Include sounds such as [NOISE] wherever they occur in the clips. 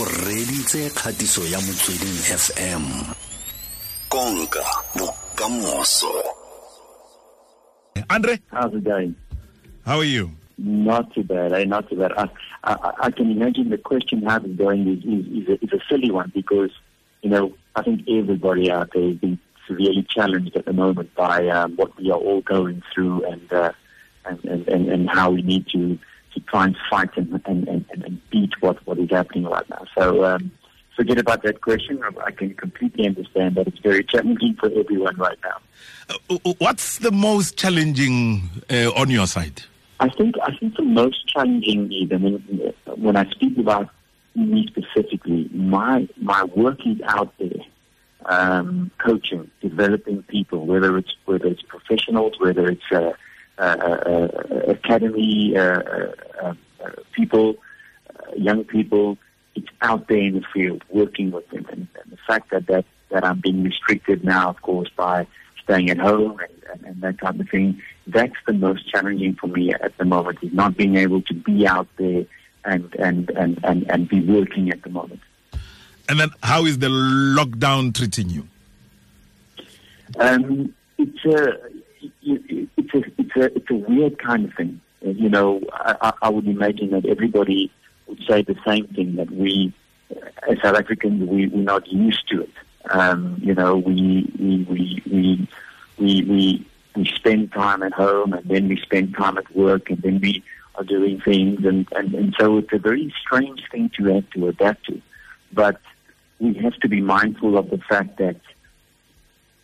o reditse kgatiso ya motsweding fm konka bokamoso Andre, How's it going? how are you? Not too bad, eh? Not too bad. I, I, I can imagine the question how's it going is, is, is, a, is a silly one because, you know, I think everybody out there is being severely challenged at the moment by um, what we are all going through and, uh, and, and, and, and how we need to, to try and fight and, and, and, and beat what, what is happening right now. So um, forget about that question. I can completely understand that it's very challenging for everyone right now. Uh, What's the most challenging uh, on your side? I think I think the most challenging is, I mean, when I speak about me specifically, my my work is out there, um, coaching, developing people, whether it's whether it's professionals, whether it's uh, academy uh, uh, uh, people, uh, young people. It's out there in the field, working with them, and, and the fact that that that I'm being restricted now, of course, by staying at home and, and, and that type of thing. That's the most challenging for me at the moment is not being able to be out there and, and, and, and, and be working at the moment. And then how is the lockdown treating you? Um, it's a it's a it's a it's a weird kind of thing. You know, I, I- would imagine that everybody would say the same thing that we, as South Africans, we we're not used to it. Um, you know, we we we we we we we spend time at home and then we spend time at work and then we are doing things and, and, and so it's a very strange thing to have to adapt to. But we have to be mindful of the fact that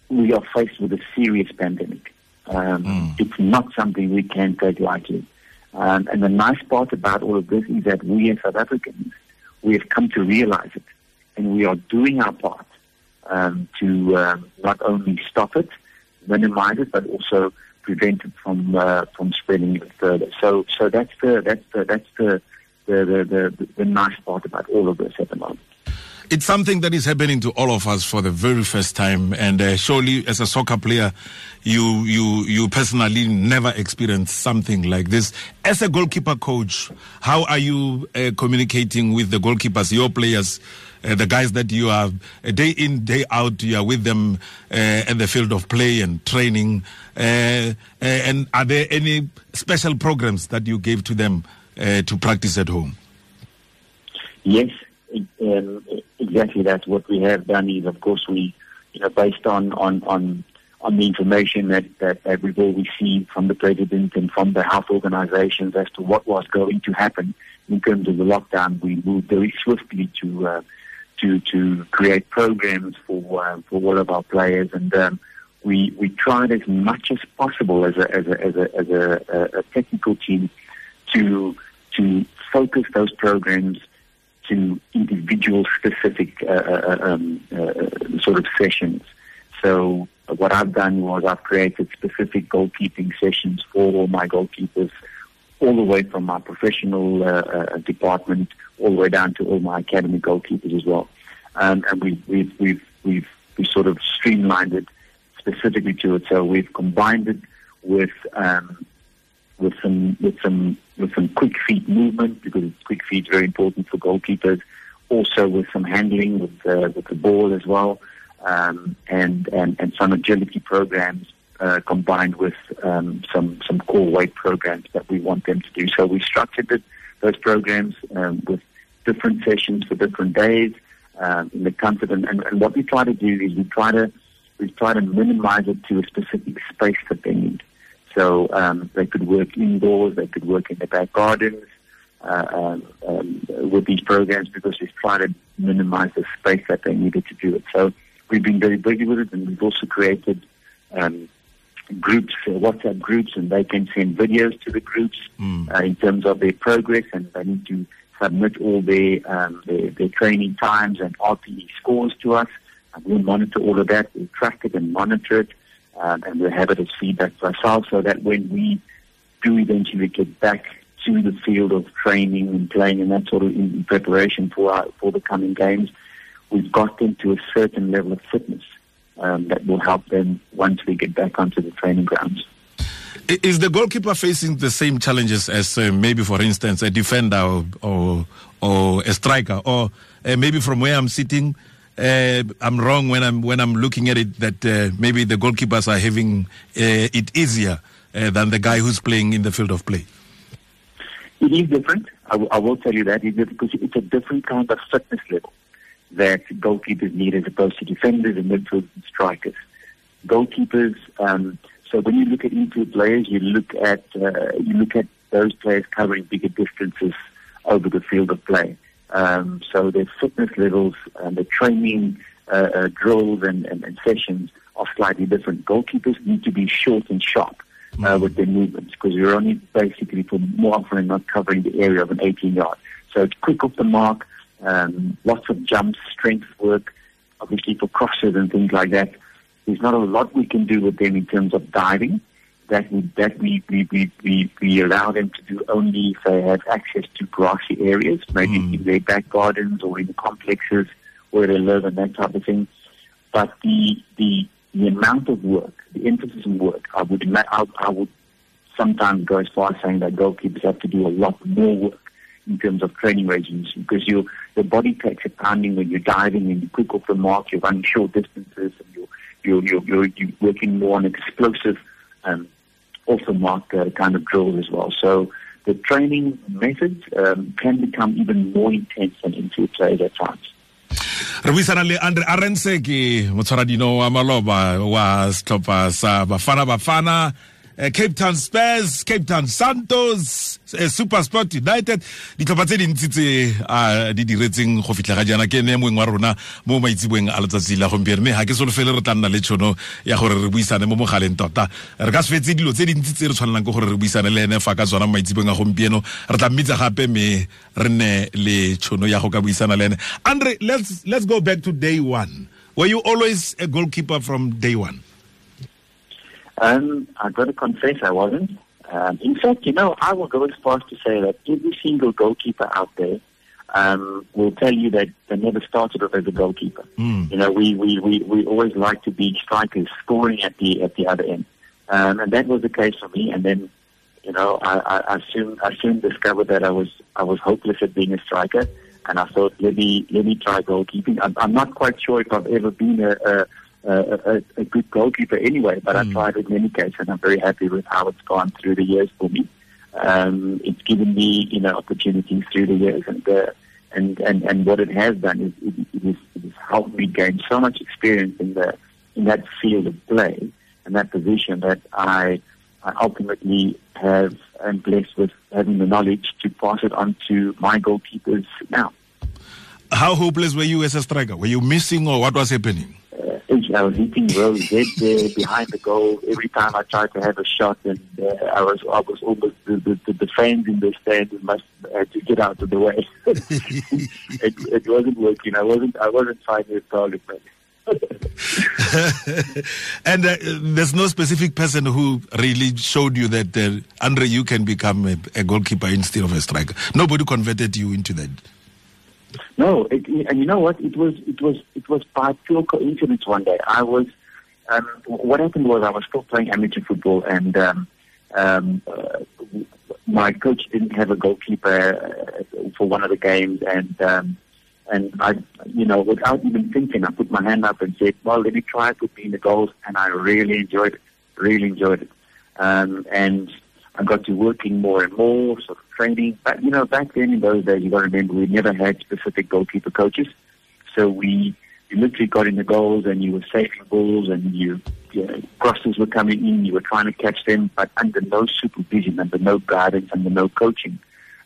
we are faced with a serious pandemic. Um, It's not something we can take lightly. Um, and the nice part about all of this is that we as South Africans, we have come to realize it, and we are doing our part um, to um, not only stop it, minimize it, but also prevent it from uh, from spreading further. So, so that's the that's the that's the the, the, the, the nice part about all of this at the moment. It's something that is happening to all of us for the very first time, and uh, surely, as a soccer player, you you you personally never experienced something like this. As a goalkeeper coach, how are you uh, communicating with the goalkeepers, your players, uh, the guys that you are uh, day in day out? You are with them uh, at the field of play and training. Uh, and are there any special programs that you gave to them to practice at home? Yes, um, exactly. That's what we have done. Is of course we, you know, based on on on on the information that, that, that we've all received from the president and from the health organizations as to what was going to happen in terms of the lockdown, we moved very swiftly to uh, to to create programs for uh, for all of our players, and um, we we tried as much as possible as a as a as a, as a, a technical team to to focus those programs individual specific uh, uh, um, uh, sort of sessions. So uh, what I've done was I've created specific goalkeeping sessions for all my goalkeepers, all the way from my professional uh, uh, department all the way down to all my academy goalkeepers as well. Um, and we've, we've, we've, we've, we sort of streamlined it specifically to it. So we've combined it with um, with some with some with some quick feet movement because quick feet is very important for goalkeepers. Also with some handling with uh, with the ball as well, um, and and and some agility programs uh, combined with um, some some core weight programs that we want them to do. So we structured it, those programs um, with different sessions for different days um, in the comfort. And, and, and what we try to do is we try to we try to minimize it to a specific space that they need. So um, they could work indoors, they could work in the back gardens uh, um, um, with these programs because we've tried to minimize the space that they needed to do it. So we've been very busy with it, and we've also created um, groups, uh, WhatsApp groups, and they can send videos to the groups uh, in terms of their progress, and they need to submit all their um, their, their training times and RPE scores to us. And we'll monitor all of that. We'll track it and monitor it, um, and we'll have it as feedback for ourselves, so that when we do eventually get back to the field of training and playing and that sort of in preparation for our, for the coming games, we've got them to a certain level of fitness um, that will help them once we get back onto the training grounds. Is the goalkeeper facing the same challenges as uh, maybe, for instance, a defender or or, or a striker, or uh, maybe from where I'm sitting, uh, I'm wrong when I'm when I'm looking at it that uh, maybe the goalkeepers are having uh, it easier uh, than the guy who's playing in the field of play. It is different. I, w- I will tell you that because it's a different kind of fitness level that goalkeepers need as opposed to defenders and midfielders and strikers. Goalkeepers. Um, so when you look at infield players, you look at uh, you look at those players covering bigger distances over the field of play. Um, so their fitness levels and the training uh, uh, drills and, and, and, sessions are slightly different. Goalkeepers need to be short and sharp uh, mm-hmm. with their movements because you're only basically for more often than not covering the area of an 18 yard. So it's quick off the mark, um, lots of jumps, strength work, obviously for crosses and things like that. There's not a lot we can do with them in terms of diving that we that we we, we, we, we allow them to do only if they have access to grassy areas, maybe mm. in their back gardens or in complexes where they live and that type of thing. But the the the amount of work, the emphasis on work, I would I, I would sometimes go as far as saying that goalkeepers have to do a lot more work in terms of training regimes because your the body takes a pounding when you're diving and you quick off the mark, you're running short distances and you're you're you're, you're, you're working more on explosive um, also mark uh, kind of drills as well. So the training methods um, can become even more intense than into players at times. re buisana le andre Arendse ke motshwaradino wa maloba wa setlhopha sa bafana bafana uh, Cape Town Spurs, Cape Town Santos, uh, Super Sport United. Ditlhopha tse dintsi tse uh, di diretseng go fitlha ga jaana ke ne moeng wa rona mo maitsiboeng a letsatsi la gompieno. Mme ga ke solofele re tla nna le tšhono ya gore re buisane mo mogaleng tota. Re ka se dilo tse dintsi tse re tshwanelang ke gore re buisane le ene fa ka tsona mo maitsiboeng a gompieno. Re tla mmitsa gape mme re nne le tšhono ya go ka buisana le ene. Andre let's, let's go back to day one. Were you always a goalkeeper from day one Um, I've got to confess I wasn't. Um, in fact, you know, I will go as far as to say that every single goalkeeper out there um, will tell you that they never started off as a goalkeeper. Mm. You know, we, we, we, we always like to be strikers, scoring at the at the other end, um, and that was the case for me. And then, you know, I, I, I soon I soon discovered that I was I was hopeless at being a striker, and I thought let me let me try goalkeeping. I'm, I'm not quite sure if I've ever been a, a a, a, good goalkeeper anyway, but mm. I tried it in any case, and I'm very happy with how it's gone through the years for me. Um, it's given me, you know, opportunities through the years, and uh, and, and and what it has done is it, it, is, it has helped me gain so much experience in the in that field of play and that position that I, I ultimately have am blessed with having the knowledge to pass it on to my goalkeepers now. How hopeless were you as a striker? Were you missing, or what was happening? I was hitting rows dead there behind the goal every time I tried to have a shot, and uh, I was I was almost the, the, the, fans in the stand must had to get out of the way. [LAUGHS] it, it wasn't working. I wasn't I wasn't finding a target [LAUGHS] and uh, there's no specific person who really showed you that uh, Andre, you can become a, a goalkeeper instead of a striker. Nobody converted you into that. No, it, and you know what? It was it was it was by pure coincidence. One day, I was. Um, what happened was I was still playing amateur football, and um, um, uh, my coach didn't have a goalkeeper uh, for one of the games, and um, and I, you know, without even thinking, I put my hand up and said, "Well, let me try put me in the goals," and I really enjoyed it. Really enjoyed it, um, and I got to working more and more, sort of training. But, you know, back then in those days, you got to remember, we never had specific goalkeeper coaches. So we you literally got in the goals and you were saving balls and you, you know, crosses were coming in, you were trying to catch them, but under no supervision, under no guidance, under no coaching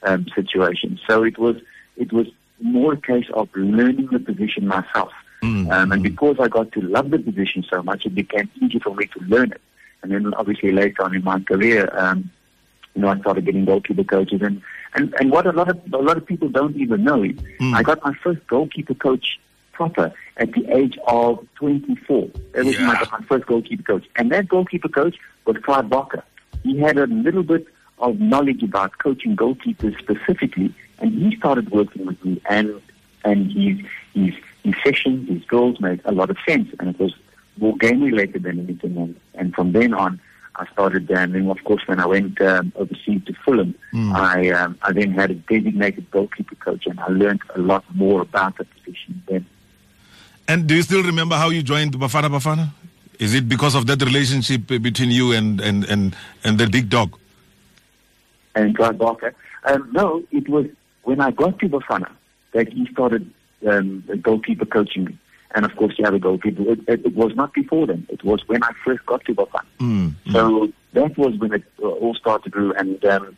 um, situation. So it was, it was more a case of learning the position myself. Mm-hmm. Um, and because I got to love the position so much, it became easy for me to learn it. And then obviously later on in my career, um, you know, I started getting goalkeeper coaches, and and and what a lot of a lot of people don't even know is mm. I got my first goalkeeper coach proper at the age of 24. That was yeah. my, my first goalkeeper coach, and that goalkeeper coach was Clive Barker. He had a little bit of knowledge about coaching goalkeepers specifically, and he started working with me, and and his his his sessions, his drills made a lot of sense, and it was more game related than anything, and, and from then on. I started there, and then of course when I went um, overseas to Fulham, mm. I um, I then had a designated goalkeeper coach, and I learned a lot more about the position then. And do you still remember how you joined Bafana Bafana? Is it because of that relationship between you and and and, and the big dog? And Clive Barker? Um, no, it was when I got to Bafana that he started um, goalkeeper coaching me and of course the other goalkeeper. It, it, it, was not before then. It was when I first got to Bafana. Mm, mm. So that was when it uh, all started to grow, and um,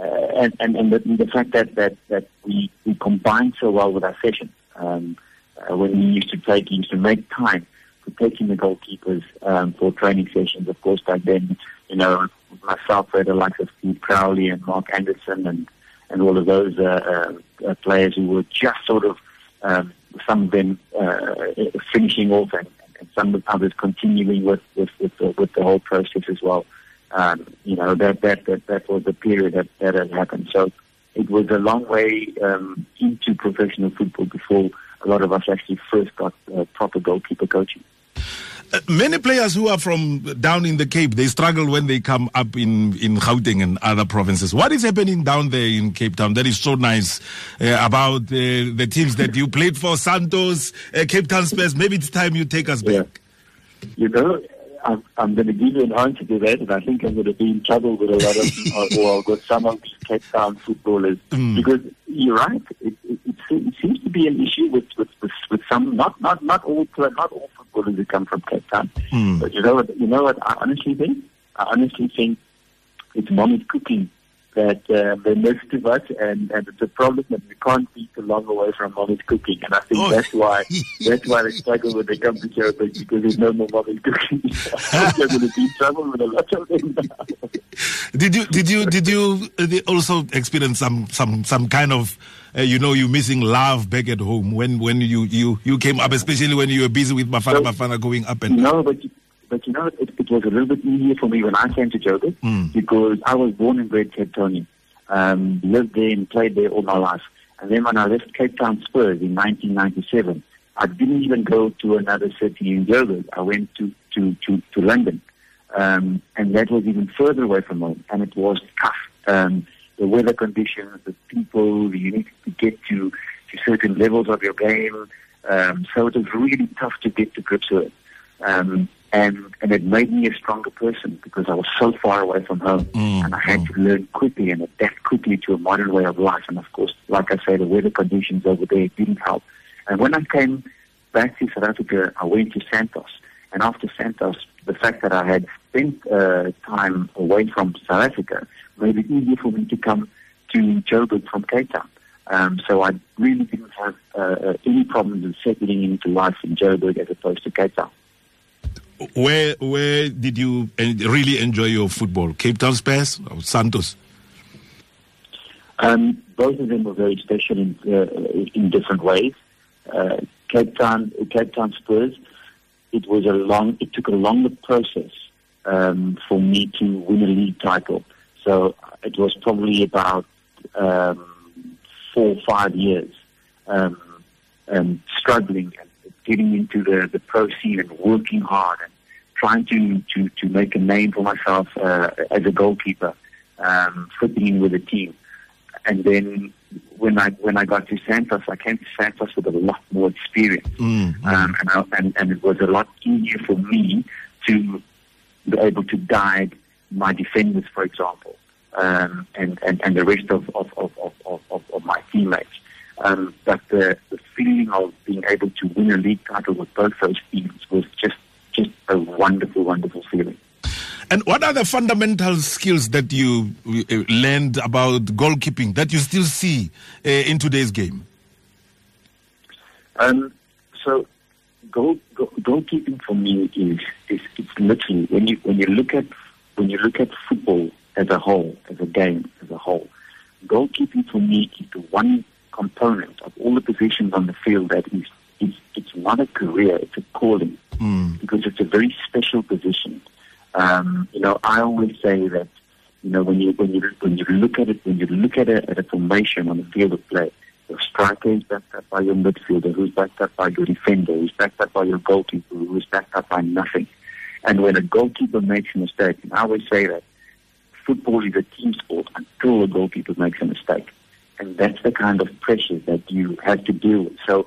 uh, and and, and the, the, fact that that that we, we combined so well with our session. Um, uh, when we used to take, used to make time for taking the goalkeepers um, for training sessions. Of course, back then, you know, myself, the likes of Steve Crowley and Mark Anderson, and and all of those uh, uh, players who were just sort of um, some of them uh, finishing off and, and some of others continuing with, with, with, the, with the whole process as well. Um, you know, that, that, that, that was the period that, that had happened. So it was a long way um, into professional football before a lot of us actually first got uh, proper goalkeeper coaching. Many players who are from down in the Cape, they struggle when they come up in, in Gauteng and other provinces. What is happening down there in Cape Town that is so nice uh, about uh, the teams that you played for, Santos, uh, Cape Town Spurs? Maybe it's time you take us back. Yeah. You know, I'm, I'm going to give you an answer to that, and I think I'm going to be in trouble with a lot of, [LAUGHS] or with some of these Cape Town footballers, mm. because you're right. It, it, it, seems to be an issue with, with, with, with some, not, not, not all, not all footballers who come from Cape Town. Mm. But you know what? You know what? I honestly think. I honestly think it's mommy's cooking that uh, they miss too much, and, and it's a problem that we can't be too long away from mommy's cooking. And I think oh. that's why [LAUGHS] that's why they struggle when they come to Joburg because there's no more mommy's cooking. [LAUGHS] They're going to be in trouble with a lot of them now. [LAUGHS] Did you did you did you uh, also experience some some some kind of uh, you know you're missing love back at home when when you you you came up, especially when you were busy with Bafana so, Bafana going up and no, but. But you know, it, it was a little bit easier for me when I came to Joburg mm. because I was born and bred Cape Townian, um, lived there and played there all my life. And then when I left Cape Town Spurs in 1997, I didn't even go to another city in Joburg. I went to, to, to, to London. Um, and that was even further away from home. And it was tough. Um, the weather conditions, the people, you need to get to, to certain levels of your game. Um, so it was really tough to get to grips with. Um, and, and it made me a stronger person because I was so far away from home mm, and I had mm. to learn quickly and adapt quickly to a modern way of life. And of course, like I say, the weather conditions over there didn't help. And when I came back to South Africa, I went to Santos. And after Santos, the fact that I had spent uh, time away from South Africa made it easier for me to come to Joburg from Cape Town. Um, so I really didn't have uh, uh any problems in settling into life in Joburg as opposed to Cape Town where where did you really enjoy your football? Cape Town Spurs or Santos? Um, both of them were very special in uh, in different ways. Uh, Cape Town Cape Town Spurs. It was a long. It took a longer process um, for me to win a league title. So it was probably about um, four or five years um, struggling and getting into the, the pro scene and working hard and trying to, to, to make a name for myself uh, as a goalkeeper, um, fitting in with the team. And then when I when I got to Santos, I came to Santos with a lot more experience, mm-hmm. um, and, I, and and it was a lot easier for me to be able to guide my defenders, for example, um, and, and and the rest of of, of, of, of, of my teammates. Um, but the, the feeling of being able to win a league title with both those teams was just just a wonderful, wonderful feeling. And what are the fundamental skills that you uh, learned about goalkeeping that you still see uh, in today's game? Um, so, goal, goal, goalkeeping for me is, is it's literally when you when you look at when you look at football as a whole, as a game as a whole, goalkeeping for me is the one component of all the positions on the field that is, is it's not a career, it's a calling mm. because it's a very special position. Um, you know, I always say that you know when you when you when you look at it when you look at a, at a formation on the field of play, your striker is backed up by your midfielder, who's backed up by your defender, who's backed up by your goalkeeper, who's backed up by nothing. And when a goalkeeper makes a mistake, and I always say that football is a team sport until a goalkeeper makes a mistake. And that's the kind of pressure that you have to deal with. So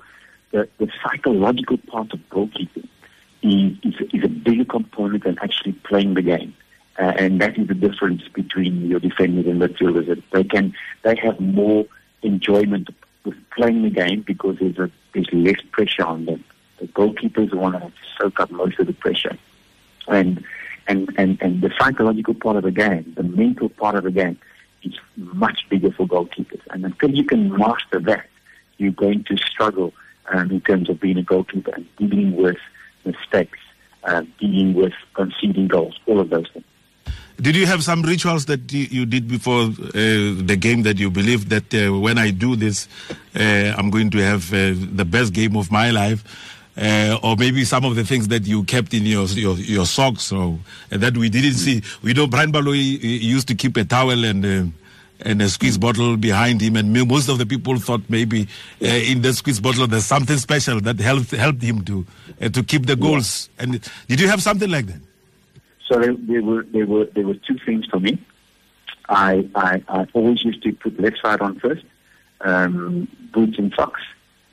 the, the psychological part of goalkeeping is, is, a bigger component than actually playing the game. Uh, and that is the difference between your defenders and midfielders. They can, they have more enjoyment with playing the game because there's a, there's less pressure on them. The goalkeepers want to to soak up most of the pressure, and and and and the psychological part of the game, the mental part of the game, is much bigger for goalkeepers. And until you can master that, you're going to struggle um, in terms of being a goalkeeper and dealing with mistakes, uh, dealing with conceding goals, all of those things. Did you have some rituals that you, did before uh, the game that you believe that uh, when I do this, uh, I'm going to have uh, the best game of my life? Uh, or maybe some of the things that you kept in your your, your socks, or that we didn't see. We know Brian Baloyi used to keep a towel and uh, and a squeeze bottle behind him, and most of the people thought maybe uh, in the squeeze bottle there's something special that helped helped him to uh, to keep the goals. And did you have something like that? So there, there were there were there were two things for me. I I, I always used to put left side on first, um, boots and socks,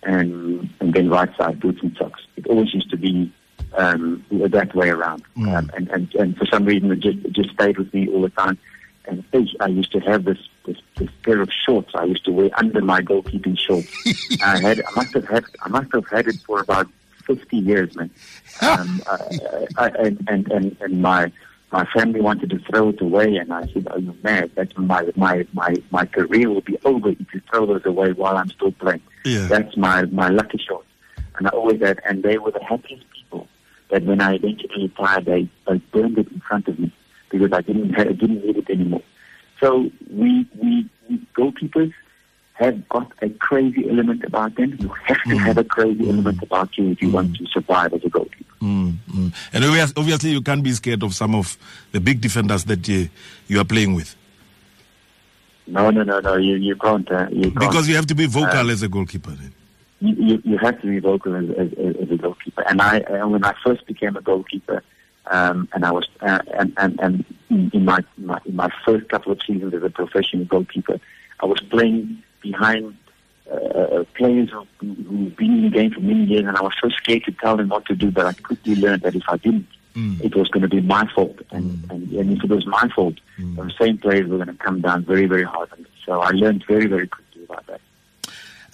and and then right side boots and socks. It always used to be um, that way around, Mm. um, and, and and for some reason it just, it just stayed with me all the time. And I used to have this, this this pair of shorts I used to wear under my goalkeeping shorts. [LAUGHS] I had I must have had I must have had it for about fifty years, man. [LAUGHS] Um, I, I, and, and and and my my family wanted to throw it away, and I said, "Are you mad? That's my my my my career will be over if you throw those away while I'm still playing." Yeah. That's my my lucky shorts, and I always had. And they were the happiest people that when I eventually retired, they they burned it in front of me because I didn't I didn't need it anymore. So we we, we goalkeepers have got a crazy element about them. You have to have a crazy element about you if you want to survive as a goalkeeper. Mm, mm. And obviously, you can't be scared of some of the big defenders that uh, you are playing with No, no, no, no. You you can't. Uh, you can't. because you have to be vocal as a goalkeeper. Then. you, you, you have to be vocal as, as, as a goalkeeper. And I, uh, when I first became a goalkeeper, um, and I was, uh, and, and, and in my, my, in my first couple of seasons as a professional goalkeeper, I was playing behind uh, players who, who've been in the game for many years, and I was so scared to tell them what to do, but I quickly learned that if I didn't, Mm. it was going to be my fault. And, and, and if it was my fault, the same players were going to come down very, very hard me. So I learned very, very quickly about that.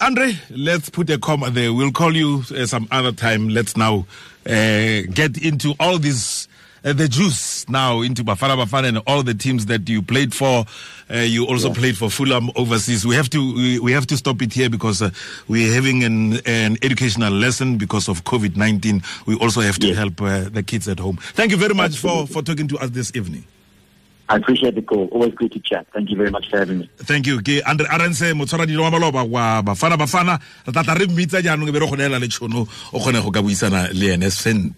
Andre, let's put a comma there. We'll call you uh, some other time. Let's now uh, get into all this. Uh, the juice now into Bafana Bafana and all the teams that you played for. Uh, you also played for Fulham overseas. We have to we, we have to stop it here because uh, we're having an, an educational lesson because of COVID nineteen. We also have to Yes. help uh, the kids at home. Thank you very much for for talking to us this evening. I appreciate the call. Always good to chat. Thank you very much for having me. thank you ke andre Arendse motshwaradilo wa maloba wa bafana bafana re tlatla re mmitsa jaanong be re go neela le tšhono o kgone go ka buisana le ene sentle